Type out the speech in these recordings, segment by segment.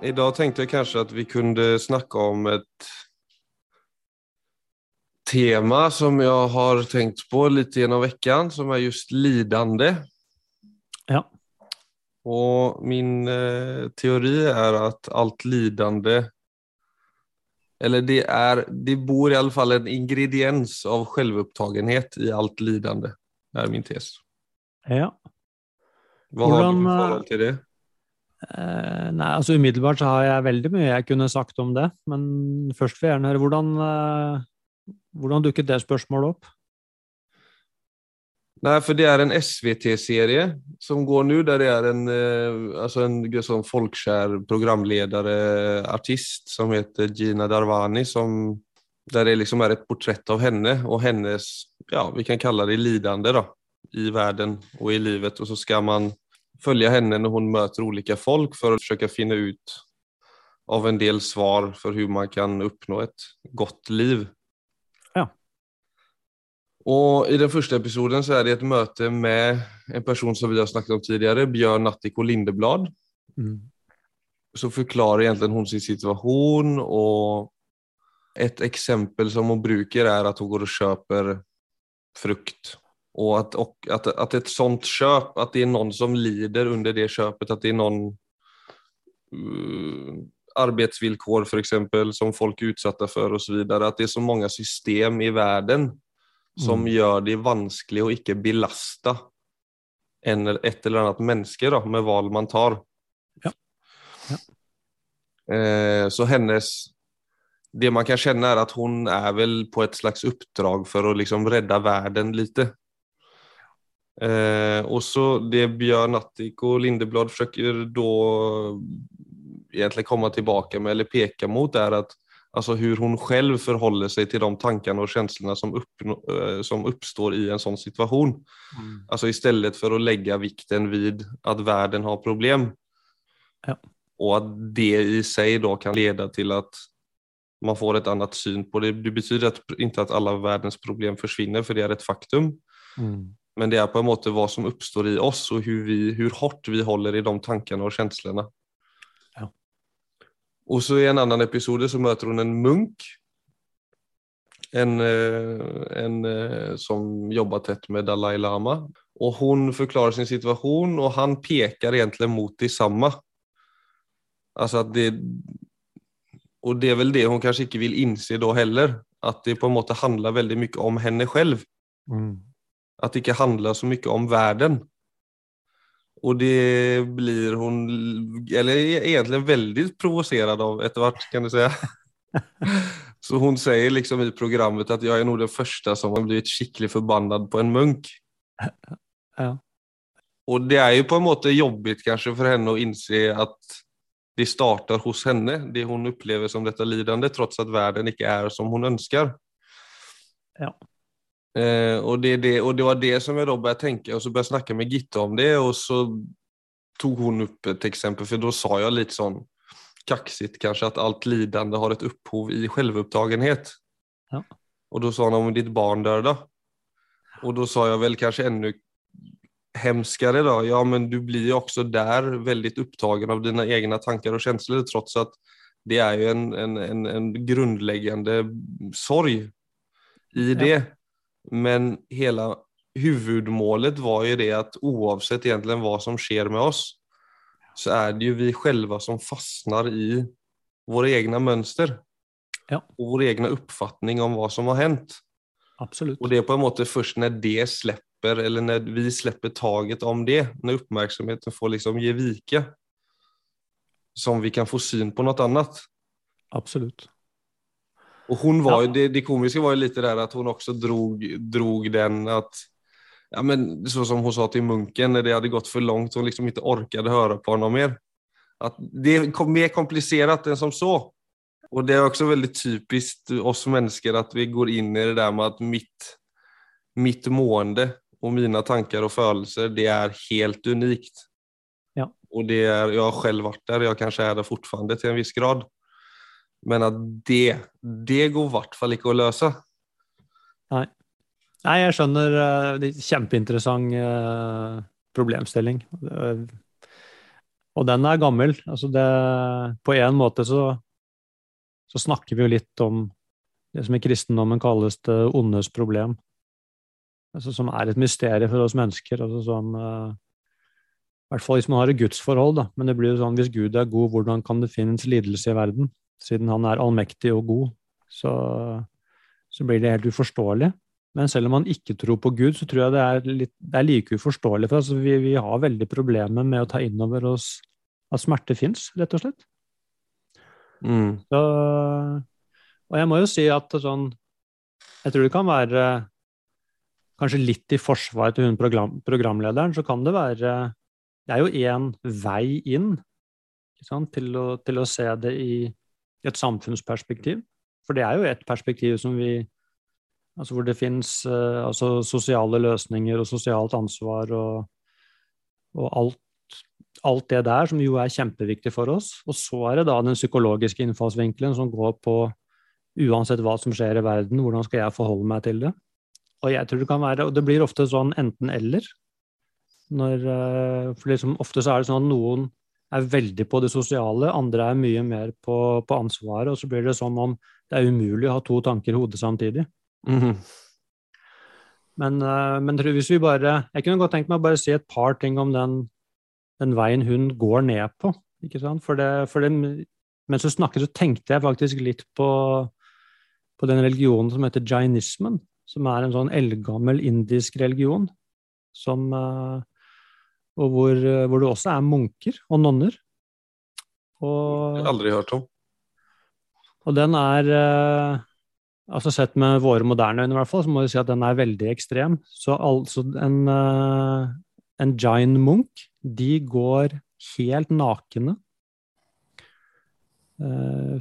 Idag tenkte jeg kanskje at vi kunne snakke om et tema som jeg har tenkt på litt gjennom veckan som er just lidande. Ja. Og min eh, teori er at alt lidande, eller det, er det bor i alle fall en ingrediens av självupptagenhet i alt lidande, er min tes. ja. Hva har du i forhold til det? Eh, nei, altså Umiddelbart så har jeg veldig mye jeg kunne sagt om det, men først vil jeg gjerne høre hvordan, eh, hvordan dukket det spørsmålet opp? Nei, for det er en SVT-serie som går nå, der det er en, eh, alltså en sånn folkeskjær programlederartist som heter Gina Darwani, som der det liksom er et portrett av henne og hennes, ja vi kan kalle det lidande da, i verden og i livet Og så skal man följa henne när hon möter olika folk för att försöka finna ut av en del svar för hur man kan uppnå ett gott liv. Ja. Och I den första episoden så är det ett möte med en person som vi har snackat om tidigare, Björn Nattiko Lindeblad. Mm. Så förklarar egentligen hon sin situation och ett exempel som hon brukar är att hon går och köper frukt. Och att, och att, att ett sånt köp, att det är någon som lider under det köpet, att det är någon uh, arbetsvillkor för exempel som folk är utsatta för och så vidare, att det är så många system i världen som Mm. gjør det vanskelig å ikke belaste en, et eller annet menneske da, med val man tar. Ja. Eh, så hennes Det man kan kjenne, er at hun er vel på et slags oppdrag for å liksom redde verden lite. Eh, och så det Björn Attic och Lindeblad försöker då egentligen komma tillbaka med eller peka mot är att alltså hur hon själv förhåller sig till de tankarna och känslorna som, uppnå, eh, som uppstår i en sån situation. Alltså istället för att lägga vikten vid att världen har problem. Ja. Och att det i sig då kan leda till att man får ett annat syn på det. Det betyder att, inte att alla världens problem försvinner, för det är ett faktum. Mm. Men det er på en måte hva som oppstår i oss og hvor hardt vi håller i de tankene og følelsene. Ja. Og så i en annen episode så møter hun en munk. En, eh, en eh, som jobber tett med Dalai Lama. Og hun forklarer sin situasjon, og han peker egentlig mot detsamma. Altså at det... Og det er vel det hun kanskje ikke vil inse da heller. at det på en måte handler veldig mye om henne selv. Mm. Att det inte handlar så mycket om världen. Och det blir hon, eller egentlig egentligen väldigt provocerad av Edvard kan du säga. Så hon säger liksom i programmet att jag är nog den första som har blivit skikkelig förbannad på en munk. Ja. Och det är ju på en måte jobbigt kanske för henne att inse att det startar hos henne, det hon upplever som detta lidande, trots att världen inte är som hon önskar. Ja. Eh, og, det, det, og, det var det som jeg da började tenke, og så började jeg snakke med Gitte om det og så tog hun opp et eksempel, for da sa jeg litt sånn kaxigt kanskje at alt lidende har et opphov i självupptagenhet. Ja. Og da sa hun om ditt barn dør da og da sa jeg vel kanskje enda hemskere, da. ja men du blir jo også der veldig upptagen av dina egne tanker og følelser, trots at det er jo en, en, en, en grunnleggende sorg i det. Men hela huvudmålet var ju det att oavsett egentligen vad som sker med oss så är det ju vi själva som fastnar i våra egna mönster. Ja. Och vår egna uppfattning om vad som har hänt. Absolutt. Och det är på en måte först när det släpper, eller när vi släpper taget om det, när uppmärksamheten får liksom ge vika, som vi kan få syn på något annat. Absolutt. Och hon var ju, det, det komiska var ju lite där att hon också drog, drog den att, ja men så som hon sa till munken när det hade gått för långt, hon liksom inte orkade höra på honom mer. Att det är mer komplicerat än som så. Och det är också väldigt typiskt oss människor att vi går in i det där med att mitt, mitt mående och mina tankar och födelser, det är helt unikt. Ja. Och det är, jag har själv varit där, jag kanske är där fortfarande till en viss grad. Men at det, det går i hvert fall ikke å løse. Nei, jeg skjønner. eh, det er Kjempeinteressant eh, problemstilling. Eh, Og den er gammel. Altså det, på en måte så, så snakker vi jo litt om det som i kristendommen kalles det ondes problem. Altså som er et mysterium for oss mennesker. altså sånn, uh, I hvert fall hvis man har et gudsforhold. Da. Men det blir jo sånn, hvis Gud er god, hvordan kan det finnes lidelse i verden? Siden han er allmektig og god, så, så blir det helt uforståelig. Men selv om man ikke tror på Gud, så tror jeg det er, litt, det er like uforståelig for oss. Vi, vi, har veldig problemer med å ta inn over oss at smerte fins, rett og slett. Mm. Så, og jeg må jo si at sånn Jeg tror det kan være Kanskje litt i forsvar til hun program, programlederen, så kan det være Det er jo én vei inn til å, til, å, se det i et samfunnsperspektiv. For det er jo et perspektiv som vi Altså hvor det fins uh, eh, altså sosiale løsninger og sosialt ansvar og, og alt, alt, det der, som jo er kjempeviktig for oss. Og så er det da den psykologiske innfallsvinkelen som går på uansett hva som skjer i verden, hvordan skal jeg forholde meg til det? Og jeg tror det kan være, og det blir ofte sånn enten-eller. Når, uh, for liksom, ofte så er det sånn at noen er veldig på det sosiale, andre er mye mer på, på ansvaret, og så blir det som om det er umulig å ha to tanker i hodet samtidig. Mm. Men, uh, men hvis vi bare Jeg kunne godt tenkt meg å bare si et par ting om den, den veien hun går ned på. ikke sant? For det, for det, mens du snakket, så tenkte jeg faktisk litt på, på den religionen som heter jainismen. Som er en sånn eldgammel indisk religion. Som, uh, og hvor, hvor, det også er munker og nonner. Og, Aldri hørt om. Og den er uh, altså Sett med våre moderne øyne, i hvert fall, så må vi si at den er veldig ekstrem. Så altså en, uh, en giant munk, de går helt nakne.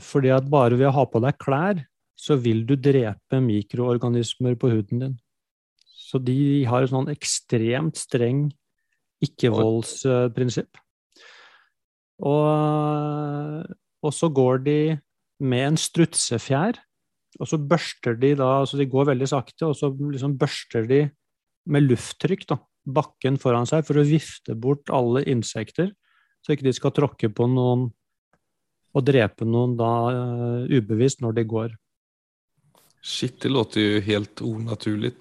Fordi at bare ved å ha på deg klær, så vil du drepe mikroorganismer på huden din. Så de har en sånn ekstremt streng ikke-voldsprinsipp. Og, og så går de med en strutsefjær og så børster de da, altså de går veldig sakte, og så liksom børster de med lufttrykk da, bakken foran seg for å vifte bort alle insekter, så ikke de skal tråkke på noen og drepe noen da uh, ubevisst når de går. Shit, det låter jo helt unaturlig.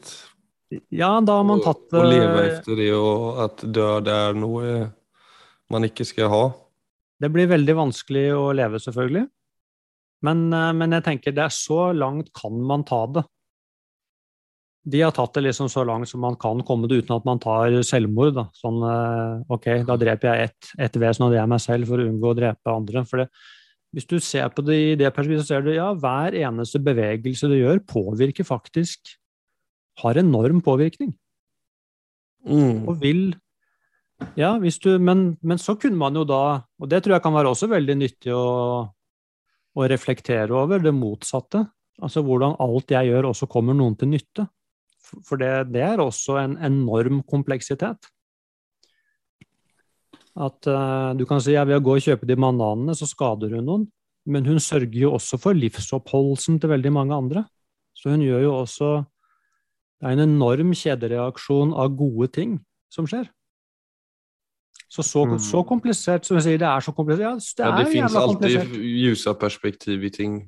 Ja, da har man tatt Å leve etter det, og at død er noe man ikke skal ha. Det blir veldig vanskelig å leve, selvfølgelig. Men, eh, men, jeg tenker det er så langt kan man ta det. De har tatt det liksom så langt som man kan komme det uten at man tar selvmord. Da. Sånn eh, ok, da dreper jeg ett et vesen, og det er meg selv, for å unngå å drepe andre. For det, hvis du ser på det i det perspektivet, så ser du ja, hver eneste bevegelse du gjør, påvirker faktisk Har enorm påvirkning. Mm. Og vil Ja, hvis du men, men så kunne man jo da, og det tror jeg kan være også veldig nyttig å å reflektere over det motsatte. Altså hvordan alt jeg gjør, også kommer noen til nytte. For det, det er også en enorm kompleksitet. At uh, du kan si ja, ved å gå og kjøpe de bananene, så skader hun noen. Men hun sørger jo også for livsoppholdelsen til veldig mange andre. Så hun gjør jo også Det er en enorm kjedereaksjon av gode ting som skjer. Så, så, mm. så, komplisert som jeg sier, det er så komplisert. Ja, det, ja, det fins alltid ljusa perspektiv i ting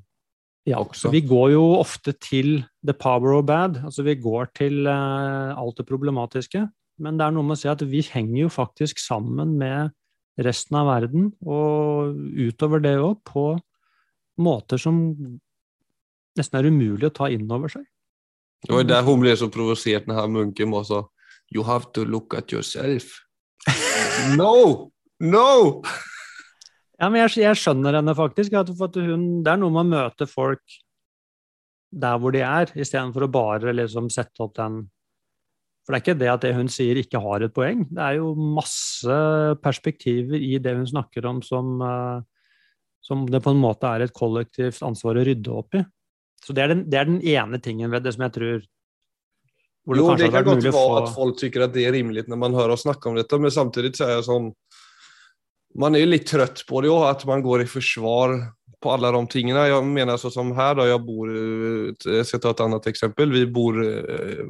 ja, også. Vi går jo ofte til the power of bad. Altså vi går til uh, alt det problematiske. Men det er noe med å si at vi henger jo faktisk sammen med resten av verden, og utover det òg, på måter som nesten er umulig å ta inn over seg. Det var der hun ble så provosert når munken var så You have to look at yourself. No! No! Ja, men jeg, jeg skjønner henne faktisk. At, hun, det er noe med å møte folk der hvor de er, istedenfor å bare liksom sette opp den For det er ikke det at det hun sier ikke har et poeng. Det er jo masse perspektiver i det hun snakker om som, uh, som det på en måte er et kollektivt ansvar å rydde opp i. Så det er den, det er den ene tingen ved det som jeg tror det jo, det kan godt være få... at folk tycker at det er rimelig når man hører oss snakke om dette, men samtidig så er jeg sånn Man er jo litt trøtt på det òg, at man går i forsvar på alle de tingene. Jeg mener sånn som her, da jeg bor Jeg skal ta et annet eksempel. Vi bor eh,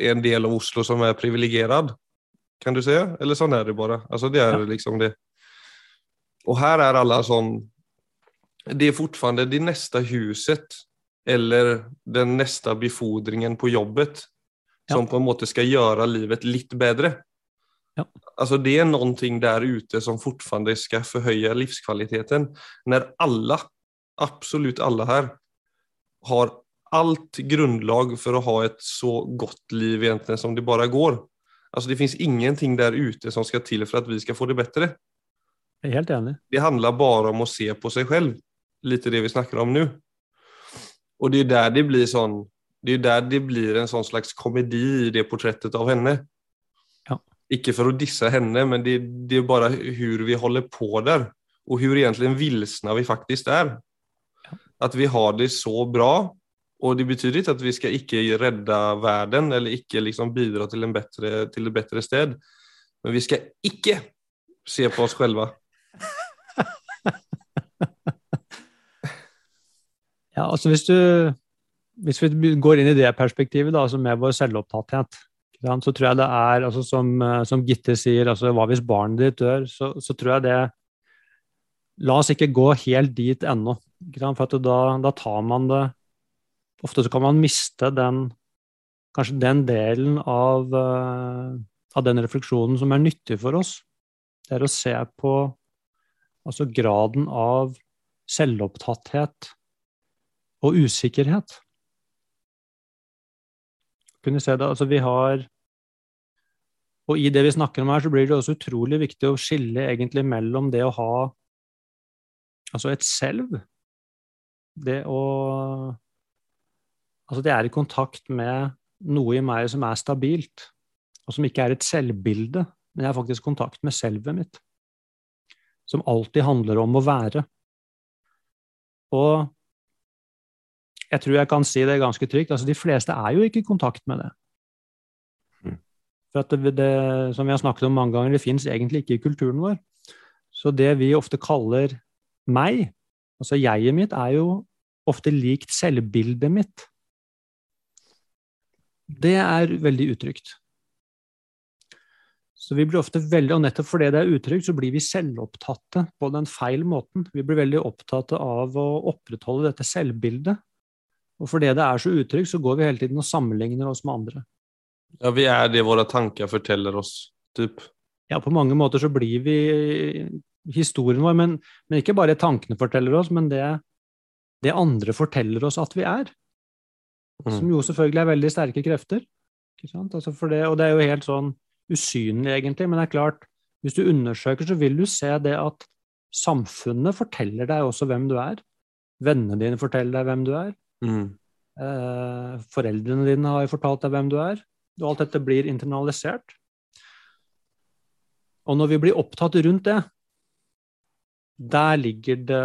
i en del av Oslo som er privilegert, kan du si? Eller sånn er det bare. Altså, det er ja. liksom det. Og her er alle sånn det er fortfarande det neste huset eller den nästa befordringen på jobbet Ja. som på en måte skal gjøre livet litt bedre. Ja. Alltså det er noe der ute som fortfarande skal forhøye livskvaliteten. Når alle, absolut alle her, har alt grundlag for å ha et så godt liv egentlig som det bare går. Alltså det finns ingenting der ute som skal til for at vi skal få det bättre. Jeg er helt enig. Det handler bare om å se på seg selv, litt det vi snakker om nu. Och det är där det blir sån, det är där det blir en sån slags komedi i det porträttet av henne. Ja. Icke för att dissa henne, men det, det är bara hur vi håller på där. Och hur egentligen vilsna vi faktiskt är. Att vi har det så bra. Och det betyder inte att vi ska icke rädda världen eller icke liksom bidra till, en bättre, till ett bättre sted. Men vi ska icke se på oss själva. Ja, altså hvis du hvis vi går inn i det perspektivet, da, altså med vår selvopptatthet, så tror jeg det er, altså som, eh, som Gitte sier, altså hva hvis barnet ditt dør, så, så tror jeg det La oss ikke gå helt dit ennå, for da, da tar man det Ofte så kan man miste den kanskje den delen av, eh, av den refleksjonen som er nyttig for oss. Det er å se på altså graden av selvopptatthet og usikkerhet. Kunne se det, altså vi har Og i det vi snakker om her, så blir det også utrolig viktig å skille egentlig mellom det å ha altså et selv, det å Altså det er i kontakt med noe i meg som er stabilt, og som ikke er et selvbilde, men jeg har faktisk kontakt med selvet mitt. Som alltid handler om å være. Og jeg tror jeg kan si det ganske trygt. altså De fleste er jo ikke i kontakt med det. Mm. For at det, det, som vi har snakket om mange ganger, det fins egentlig ikke i kulturen vår. Så det vi ofte kaller meg, altså jeget mitt, er jo ofte likt selvbildet mitt. Det er veldig utrygt. Så vi blir ofte veldig, og nettopp fordi det er utrygt, så blir vi selvopptatte på den feil måten. Vi blir veldig opptatt av å opprettholde dette selvbildet. Og fordi det er så utrygt, så går vi hele tiden og sammenligner oss med andre. Ja, vi er det våre tanker forteller oss, typ. Ja, på mange måter så blir vi historien vår, men, men ikke bare tankene forteller oss, men det, det andre forteller oss at vi er. Mm. Som jo selvfølgelig er veldig sterke krefter. Altså det, og det er jo helt sånn usynlig, egentlig, men det er klart, hvis du undersøker, så vil du se det at samfunnet forteller deg også hvem du er. Vennene dine forteller deg hvem du er. Mm. Eh, foreldrene dine har jo fortalt deg hvem du er. Og alt dette blir internalisert. Og når vi blir opptatt rundt det, der ligger det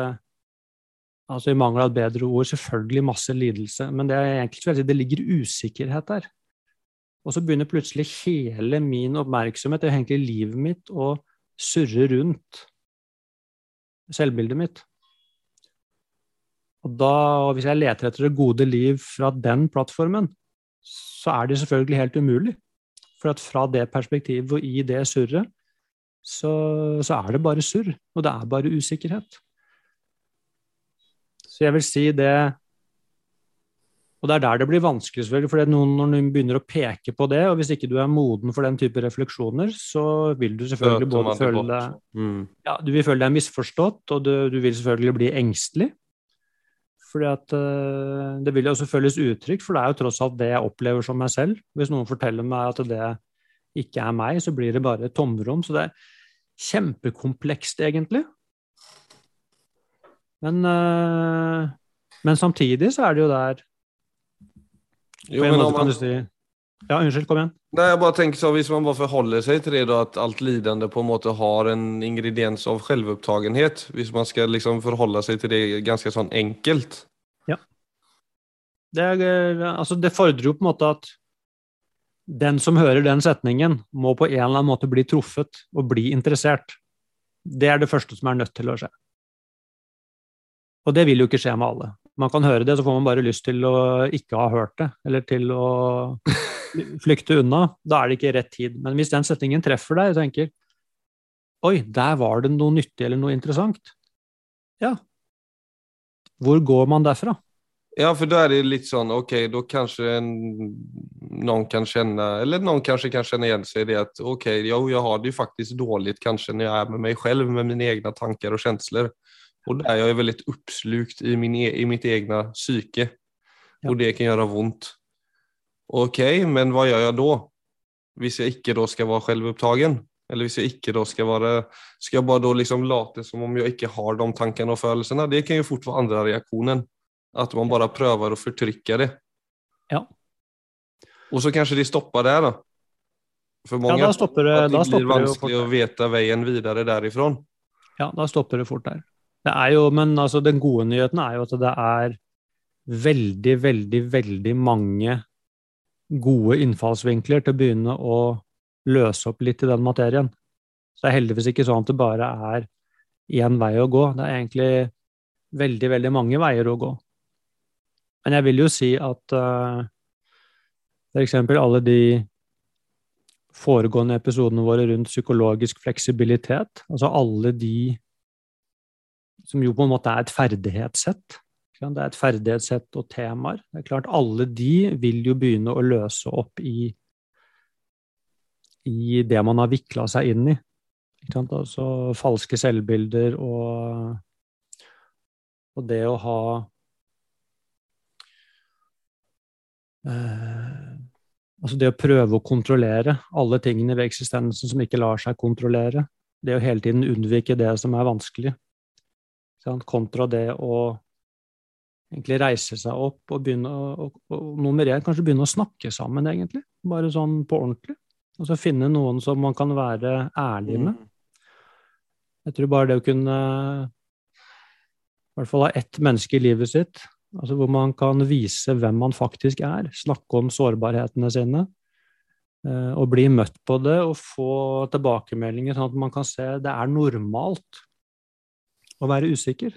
altså i mangel av et bedre ord, selvfølgelig masse lidelse, men det, er egentlig, det ligger usikkerhet der. Og så begynner plutselig hele min oppmerksomhet, egentlig livet mitt, å surre rundt selvbildet mitt. Og da, hvis jeg leter etter det gode liv fra den plattformen, så er det selvfølgelig helt umulig. For at fra det perspektivet og i det surret, så, så er det bare surr. Og det er bare usikkerhet. Så jeg vil si det Og det er der det blir vanskelig, selvfølgelig. For noen, når noen begynner å peke på det, og hvis ikke du er moden for den type refleksjoner, så vil du selvfølgelig både føle deg Mm. ja, du vil føle deg misforstått, og du, du vil selvfølgelig bli engstelig. Fordi at eh, Det vil jo også føles utrygt, for det er jo tross alt det jeg opplever som meg selv. Hvis noen forteller meg at det ikke er meg, så blir det bare et tomrom. Så det er kjempekomplekst, egentlig. Men, eh, men samtidig så er det jo der Jo, men måte kan man, du si Ja, unnskyld, kom igjen. Nei, jeg bare tenker så, hvis man bare forholder seg til det da, at alt lidende på en måte har en ingrediens av självupptagenhet, hvis man skal liksom forholde seg til det ganske sånn enkelt. Det, er, eh, altså, det fordrer jo på en måte at den som hører den setningen, må på en eller annen måte bli truffet og bli interessert. Det er det første som er nødt til å skje. Og det vil jo ikke skje med alle. Man kan høre det, så får man bare lyst til å ikke ha hørt det, eller til å flykte unna. Da er det ikke rett tid. Men hvis den setningen treffer deg og tenker Oi, der var det noe nyttig eller noe interessant. Ja. Hvor går man derfra? Ja, for da er det litt sånn, ok, da kanskje en, noen kan kjenne, eller noen kanskje kan kjenne igjen seg i det at ok, jo, jeg har det jo faktisk dårlig kanskje når jeg er med meg selv, med mine egne tanker og kjensler. Og der jeg er veldig oppslukt i, min, e, i mitt egne psyke. Og det kan gjøre vondt. Ok, men hva gjør jeg da? Hvis jeg ikke da skal være selvopptatt? Eller hvis jeg ikke da skal være Skal jeg bare da liksom late som om jeg ikke har de tankene og følelsene? Det kan jo fort være andre reaksjonen. At man bare prøver å fortrykke det. Ja. Og så kanskje de stopper der, da. For mange ja, da stopper det, at det blir vanskelig å vite veien videre derifra. Ja, da stopper det fort der. Det er jo, men altså, den gode nyheten er jo at det er veldig, veldig, veldig mange gode innfallsvinkler til å begynne å løse opp litt i den materien. Så det er heldigvis ikke sånn at det bare er én vei å gå. Det er egentlig veldig, veldig mange veier å gå. Men jeg vil jo si at uh, f.eks. alle de foregående episodene våre rundt psykologisk fleksibilitet, altså alle de som jo på en måte er et ferdighetssett. Det er et ferdighetssett og temaer. Det er klart Alle de vil jo begynne å løse opp i, i det man har vikla seg inn i. Altså falske selvbilder og, og det å ha Eh, altså det å prøve å kontrollere alle tingene ved eksistensen som ikke lar seg kontrollere. Det å hele tiden unnvike det som er vanskelig. Kontra det å egentlig reise seg opp og begynne å og, Nummer én kanskje begynne å snakke sammen, egentlig. Bare sånn på ordentlig. Og så finne noen som man kan være ærlig med. Mm. Jeg tror bare det å kunne i hvert fall ha ett menneske i livet sitt Altså hvor man kan vise hvem man faktisk er, snakke om sårbarhetene sine. Eh, og bli møtt på det og få tilbakemeldinger, sånn at man kan se det er normalt å være usikker.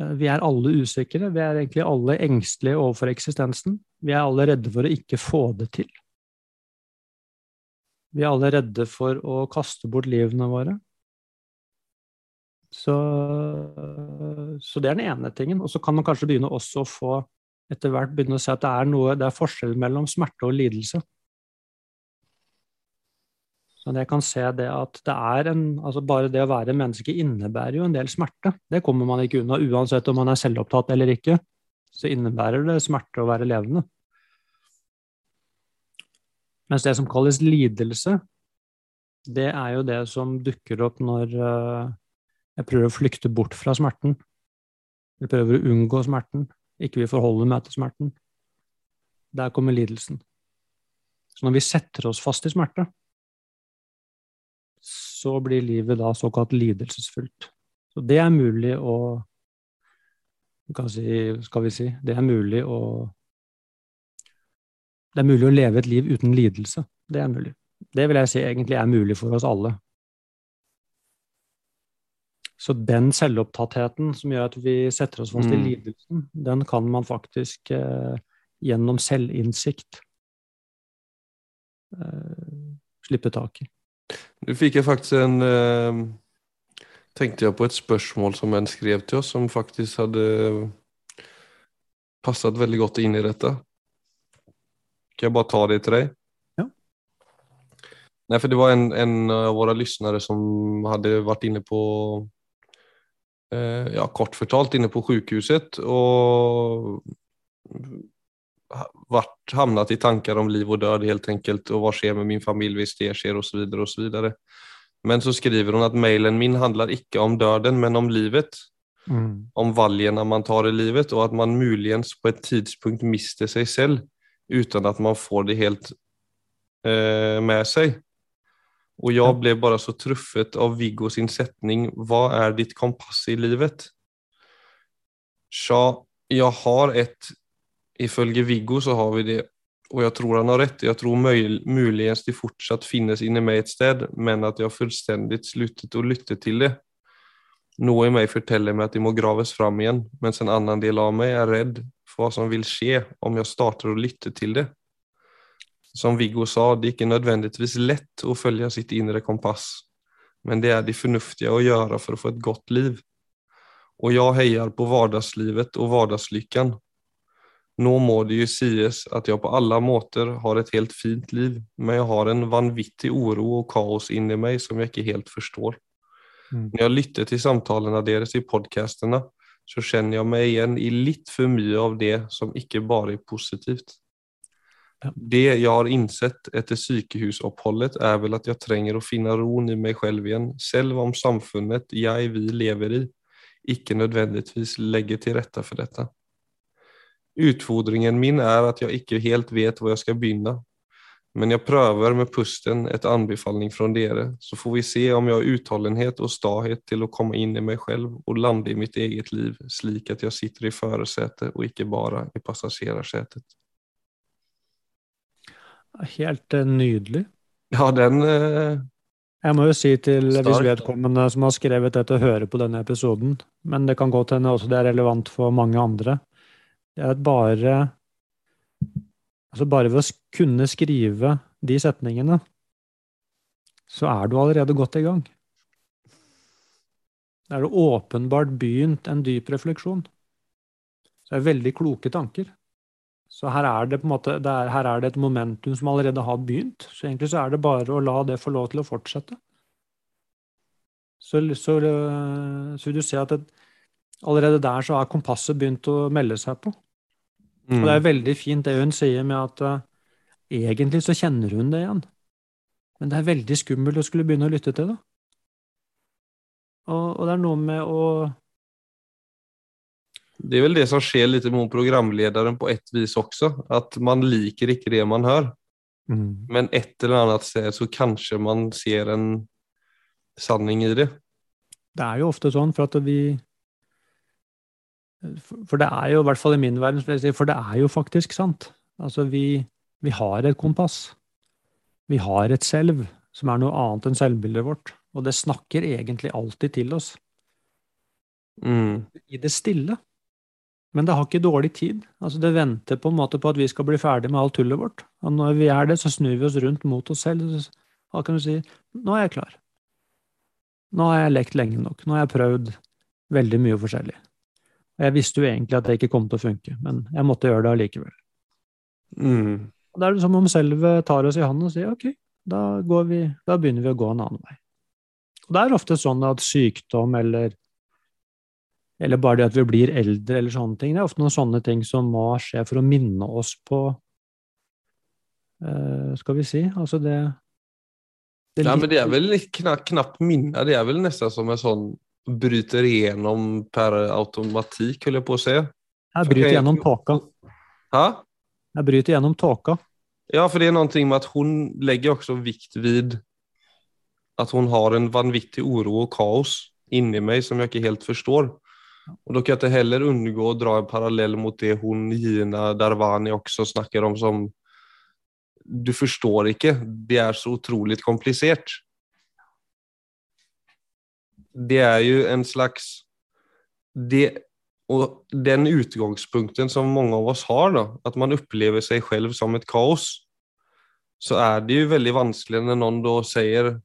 Eh, vi er alle usikre. Vi er egentlig alle engstelige overfor eksistensen. Vi er alle redde for å ikke få det til. Vi er alle redde for å kaste bort livene våre. Så, så, det er den ene tingen. Og så kan man kanskje begynne også å få etter hvert begynne å se at det er, noe, det er forskjell mellom smerte og lidelse. Så jeg kan se det at det er en altså Bare det å være menneske innebærer jo en del smerte. Det kommer man ikke unna, uansett om man er selvopptatt eller ikke. Så innebærer det smerte å være levende. Mens det som kalles lidelse, det er jo det som dukker opp når uh, jeg prøver å flykte bort fra smerten. Jeg prøver å unngå smerten, ikke vil forholde meg til smerten. Der kommer lidelsen. Så når vi setter oss fast i smerte, så blir livet da såkalt lidelsesfullt. Så det er mulig å si, Skal vi si Det er mulig å Det er mulig å leve et liv uten lidelse. Det er mulig. Det vil jeg si egentlig er mulig for oss alle. Så den selvopptattheten som gjør at vi setter oss fast mm. i lidelsen, den kan man faktisk eh, gjennom selvinnsikt eh, slippe tak i. Nå fikk jeg faktisk en eh, Tenkte jeg på et spørsmål som en skrev til oss, som faktisk hadde passet veldig godt inn i dette. Kan jeg bare ta det til deg? Ja. Nei, for det var en, en av våre lyttere som hadde vært inne på Eh, ja, kort fortalt inne på sjukhuset og vært, hamnat i tanker om liv og død helt enkelt og hva skjer med min familj hvis det skjer så vidare. Men så skriver hun at mailen min handler ikke om døden, men om livet. Mm. Om valgene man tar i livet, og at man muligens på et tidspunkt mister seg selv uten at man får det helt eh, med seg. Og jeg ble bare så truffet av Viggo sin setning 'Hva er ditt kompass i livet?' Tja, jeg har et Ifølge Viggo så har vi det, og jeg tror han har rett. Jeg tror muligens det fortsatt finnes inni meg et sted, men at jeg fullstendig sluttet å lytte til det. Noe i meg forteller meg at det må graves fram igjen, mens en annen del av meg er redd for hva som vil skje om jeg starter å lytte til det som Viggo sa, det er ikke nødvendigvis lett å følge sitt indre kompass. men det er de fornuftige å gjøre for å få et godt liv. Og jeg heier på hverdagslivet og hverdagslykken. Nå må det jo sies at jeg på alle måter har et helt fint liv, men jeg har en vanvittig uro og kaos inni meg som jeg ikke helt forstår. Mm. Når jeg lytter til samtalene deres i podkastene, så kjenner jeg meg igjen i litt for mye av det som ikke bare er positivt. Det jeg har innsett etter sykehusoppholdet, er vel at jeg trenger å finne roen i meg selv igjen, selv om samfunnet jeg vi lever i, ikke nødvendigvis legger til rette for dette. Utfordringen min er at jeg ikke helt vet hvor jeg skal begynne. Men jeg prøver med pusten et anbefaling fra dere, så får vi se om jeg har utholdenhet og stahet til å komme inn i meg selv og lande i mitt eget liv, slik at jeg sitter i førersetet og ikke bare i passasjersetet. Helt eh, nydelig. Ja, den eh, Jeg må jo si til Stark. hvis vedkommende som har skrevet dette, hører på denne episoden, men det kan godt hende også det er relevant for mange andre, det er at bare Altså bare ved å kunne skrive de setningene, så er du allerede godt i gang. Da er det åpenbart begynt en dyp refleksjon. Så det er veldig kloke tanker. Så her er det måte, det er, her er det et momentum som allerede har begynt. Så egentlig så er det bare å la det få lov til å fortsette. Så, så, så vil du se at det, allerede der så har kompasset begynt å melde seg på. Og det er mm, veldig fint det hun sier med at uh, egentlig så kjenner hun det igjen. Men det er veldig skummelt å skulle begynne å lytte til det. Og, og det er noe med å Det er vel det som skjer litt med programlederen på ett vis også, at man liker ikke det man hører. Men et eller annet sted så kanskje man ser en sanning i det. Det er jo ofte sånn, for at vi For det er jo, i hvert fall i min verden, for det er jo faktisk sant. Altså, vi, vi har et kompass. Vi har et selv som er noe annet enn selvbildet vårt. Og det snakker egentlig alltid til oss. Mm. i det stille. Men det har ikke dårlig tid. Altså Det venter på en måte på at vi skal bli ferdig med alt tullet vårt. Og når vi er det, så snur vi oss rundt mot oss selv. og Da kan du si nå er jeg klar. Nå har jeg lekt lenge nok. Nå har jeg prøvd veldig mye forskjellig. Og jeg visste jo egentlig at det ikke kom til å funke, men jeg måtte gjøre det allikevel. Mm. Da er det som om selvet tar oss i hånden og sier ok, da, går vi, da begynner vi å gå en annen vei. Og Det er ofte sånn at sykdom eller eller bare det at vi blir eldre eller sånne ting. Det er ofte noen sånne ting som må skje for å minne oss på uh, Skal vi si Altså det, det Ja, men det er vel knapt, knapp minne. Det er vel nesten som en sånn bryter igjennom per automatikk, holder jeg på å si. Jeg bryter gjennom tåka. Hæ? Jeg bryter gjennom tåka. Ja, for det er noe med at hun legger også vikt vid at hun har en vanvittig uro og kaos inni meg som jeg ikke helt forstår. Og da kan jeg ikke heller unngå å dra en parallell mot det hun Gina Darwani også snakker om som Du forstår ikke. Det er så utrolig komplisert. Det er jo en slags det, Og den utgangspunkten som mange av oss har, da, at man opplever seg selv som et kaos, så er det jo veldig vanskelig når noen da sier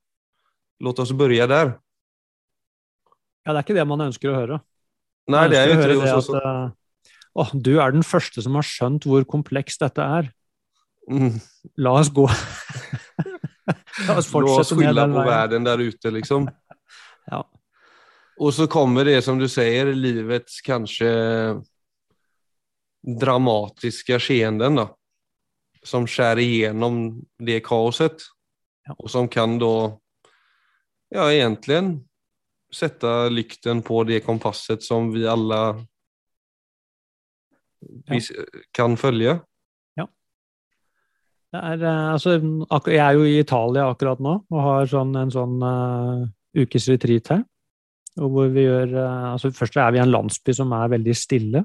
Låt oss begynne der. Ja, det er ikke det man ønsker å høre. Nei, det er jo ikke det. høre Også, at, eh, du er den første som har skjønt hvor komplekst dette er. mm, La oss gå. La oss la oss fortsette skylde på verden der ute, liksom. Ja. Og så kommer det, som du sier, livets kanskje dramatiske skeenden, da. Som skjærer igjennom det kaoset. Ja. Og som kan da, ja, egentlig sette lykten på det kompasset som vi alle vi ja. kan følge. Det er, eh, altså, jeg er jo i Italia akkurat nå og har sånn, en sånn uh, ukes retreat her. Og hvor vi gjør eh, altså Først er vi i en landsby som er veldig stille.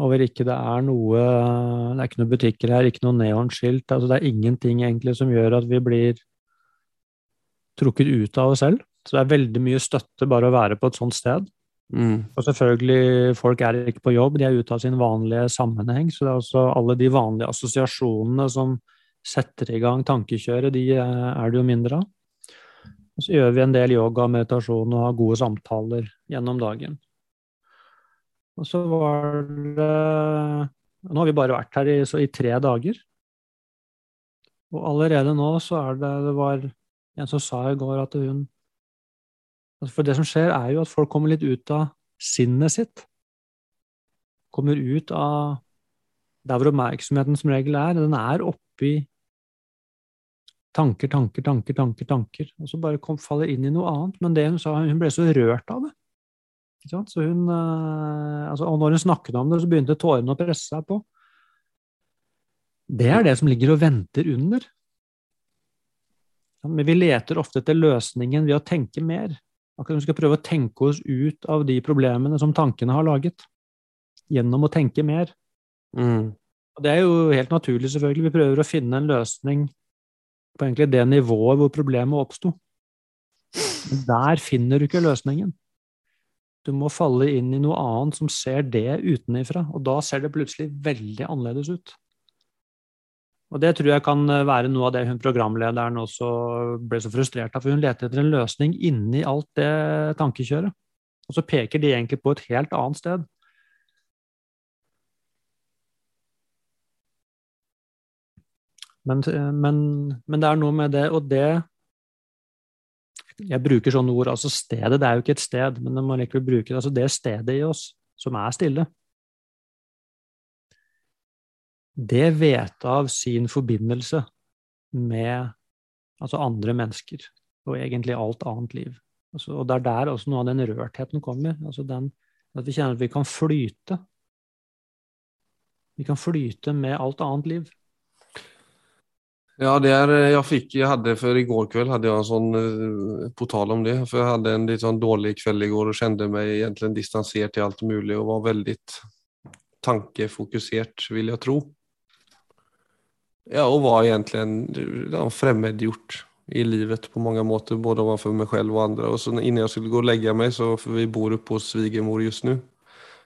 Og hvor ikke det er noe Det er ikke noen butikker her, ikke noe neonskilt. Altså, det er ingenting egentlig som gjør at vi blir trukket ut av oss selv. Så det er veldig mye støtte bare å være på et sånt sted. Mm. Og selvfølgelig, folk er ikke på jobb, de er ute av sin vanlige sammenheng. Så det er også alle de vanlige assosiasjonene som setter i gang tankekjøret, de eh, er det jo mindre av. Og så gjør vi en del yoga og meditasjon og har gode samtaler gjennom dagen. Og så var det Nå har vi bare vært her i, i tre dager. Og allerede nå så er det Det var en som sa i går at hun For det som skjer, er jo at folk kommer litt ut av sinnet sitt. Kommer ut av der hvor oppmerksomheten som regel er. Den er oppi tanker, tanker, tanker, tanker, tanker. Og så bare kom, faller inn i noe annet. Men det hun sa, hun ble så rørt av det. Så hun, eh, altså, og når hun snakket om det, så begynte tårene å presse seg på. Det er det som ligger og venter under. Men vi leter ofte etter løsningen ved å tenke mer. Akkurat som vi skal prøve å tenke oss ut av de problemene som tankene har laget. Gjennom å tenke mer. Mm. Og det er jo helt naturlig, selvfølgelig. Vi prøver å finne en løsning på egentlig det nivået hvor problemet oppsto. Der finner du ikke løsningen. Du må falle inn i noe annet som ser det utenifra, og da ser det plutselig veldig annerledes ut. Og det tror jeg kan eh, være noe av det hun programlederen også ble så frustrert av, for hun leter etter en løsning inni alt det tankekjøret. Og så peker de egentlig på et helt annet sted. Men, men, men det er noe med det, og det Jeg bruker sånne ord, altså stedet. Det er jo ikke et sted, men man må likevel bruke det. Altså det stedet i oss som er stille det vet av sin forbindelse med altså andre mennesker og egentlig alt annet liv. Altså, og det er der også noe av den rørtheten kommer. Altså den, at vi kjenner at vi kan flyte. Vi kan flyte med alt annet liv. Ja, det er, jeg fikk, jeg hadde for i går kveld hadde jeg en sånn uh, på tale om det. For jeg hadde en litt sånn dårlig kveld i går og kjente meg egentlig distansert til alt mulig og var veldig tankefokusert, vil jeg tro. Ja, og var egentlig ja, fremmedgjort i livet på mange måter, både overfor meg selv og andre. Og så innan jeg skulle gå og legge meg, så for vi bor oppe hos svigermor just nå,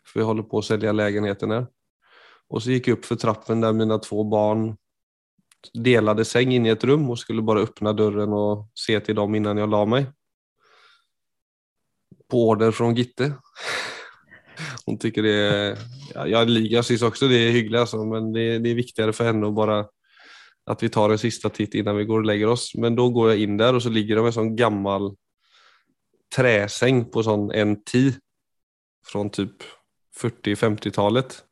for vi holder på å selge leiligheten her. Og så gikk jeg opp for trappen der mine to barn delte seng inne i et rum og skulle bare öppna døren og se til dem innan jeg la meg. På order fra Gitte. Hun tycker det er ja, Jeg, jeg syns også det er hyggelig, alltså, men det, det er viktigere for henne att bare at vi tar en sista titt innan vi går og lägger oss. Men da går jeg inn der, og så ligger det en sånn gammal träsäng på sån en ti fra typ 40-50-talet.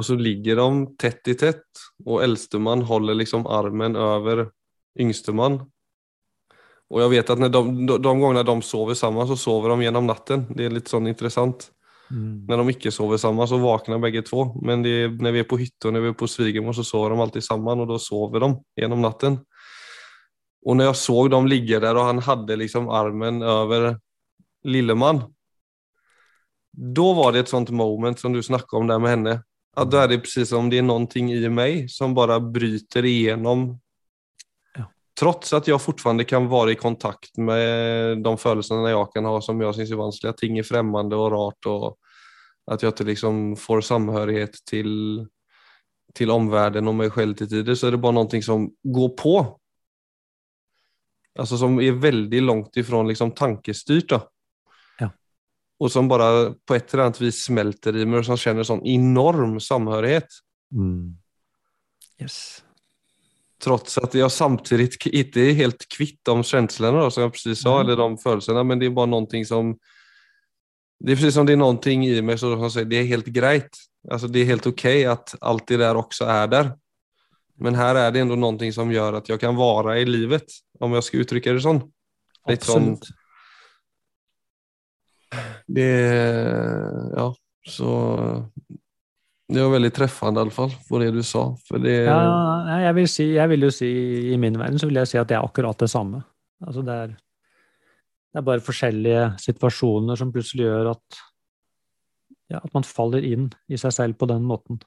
Og så ligger de tett i tett, og eldstemann holder liksom armen over yngstemann. Og jeg vet at de, de, de gangene de sover sammen, så sover de gjennom natten. Det er litt sånn interessant. Mm. Når de ikke sover sammen så våkner begge to. Men det, når vi er på hytta og vi er på svigermor så sover de alltid sammen og da sover de gjennom natten. Og når jeg så dem ligge der og han hadde liksom armen over lillemann. Da var det et sånt moment som du snakket om der med henne. At da er det precis som det er noe i meg som bare bryter igjennom Trots at jeg fortfarande kan være i kontakt med de følelsene jeg kan ha som jeg syns vanskelig, at ting er fremmede og rart, og at jeg ikke liksom får samhørighet til, til omverdenen og meg selv til tider, så er det bare noe som går på. Altså som er veldig langt ifra liksom tankestyrt. da. Og som bare på et eller annet vis smelter i meg, og som kjenner sånn enorm samhørighet. Mm. Yes. Trots at jeg samtidig ikke er helt kvitt de känslorna som jeg precis sa, mm. eller de følelsene, men det er bare noe som det er precis som det er noe i meg som sier det er helt greit. Alltså det er helt ok at alt det der også er der. Men her er det ändå noe som gjør at jeg kan være i livet, om jeg skal uttrykke det sånn. Litt sånn Det Ja, så det var veldig treffende, iallfall, for det du sa. Det... Ja, jeg vil, si, jeg vil, jo si, I min verden så vil jeg si at det er akkurat det samme. Altså det, er, det er bare forskjellige situasjoner som plutselig gjør at, ja, at man faller inn i seg selv på den måten.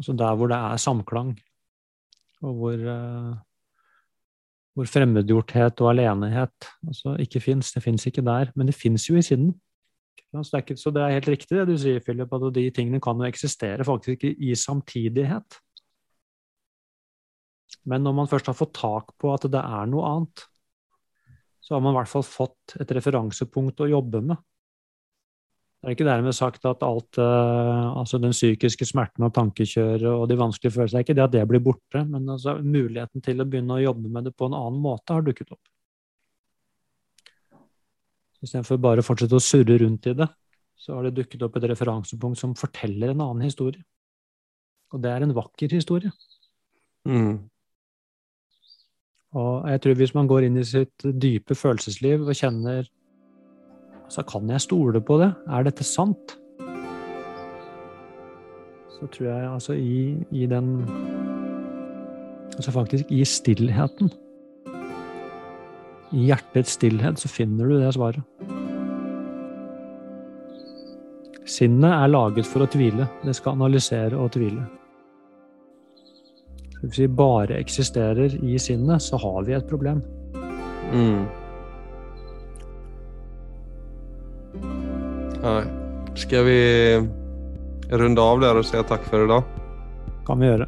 Altså der hvor det er samklang, og hvor, uh, hvor fremmedgjorthet og alenehet altså ikke fins. Det fins ikke der, men det fins jo i siden. Så det er helt riktig det du sier, Philip, at de tingene kan jo eksistere faktisk ikke i samtidighet. Men når man først har fått tak på at det er noe annet, så har man i hvert fall fått et referansepunkt å jobbe med. Det er ikke dermed sagt at alt, uh, altså den psykiske smerten og tankekjøret og de vanskelige følelsene, er ikke det at det blir borte, men altså muligheten til å begynne å jobbe med det på en annen måte har dukket opp. Istedenfor bare å fortsette å surre rundt i det, så har det dukket opp et referansepunkt som forteller en annen historie. Og det er en vakker historie. Mm. Og jeg tror hvis man går inn i sitt dype følelsesliv og kjenner Altså, kan jeg stole på det? Er dette sant? Så tror jeg altså i, i den Altså faktisk i stillheten. I hjertets stillhet så finner du det svaret. Sinnet er laget for å tvile. Det skal analysere og tvile. Hvis vi bare eksisterer i sinnet, så har vi et problem. Mm. Nei. Skal vi runde av og si takk for i dag? Kan vi gjøre.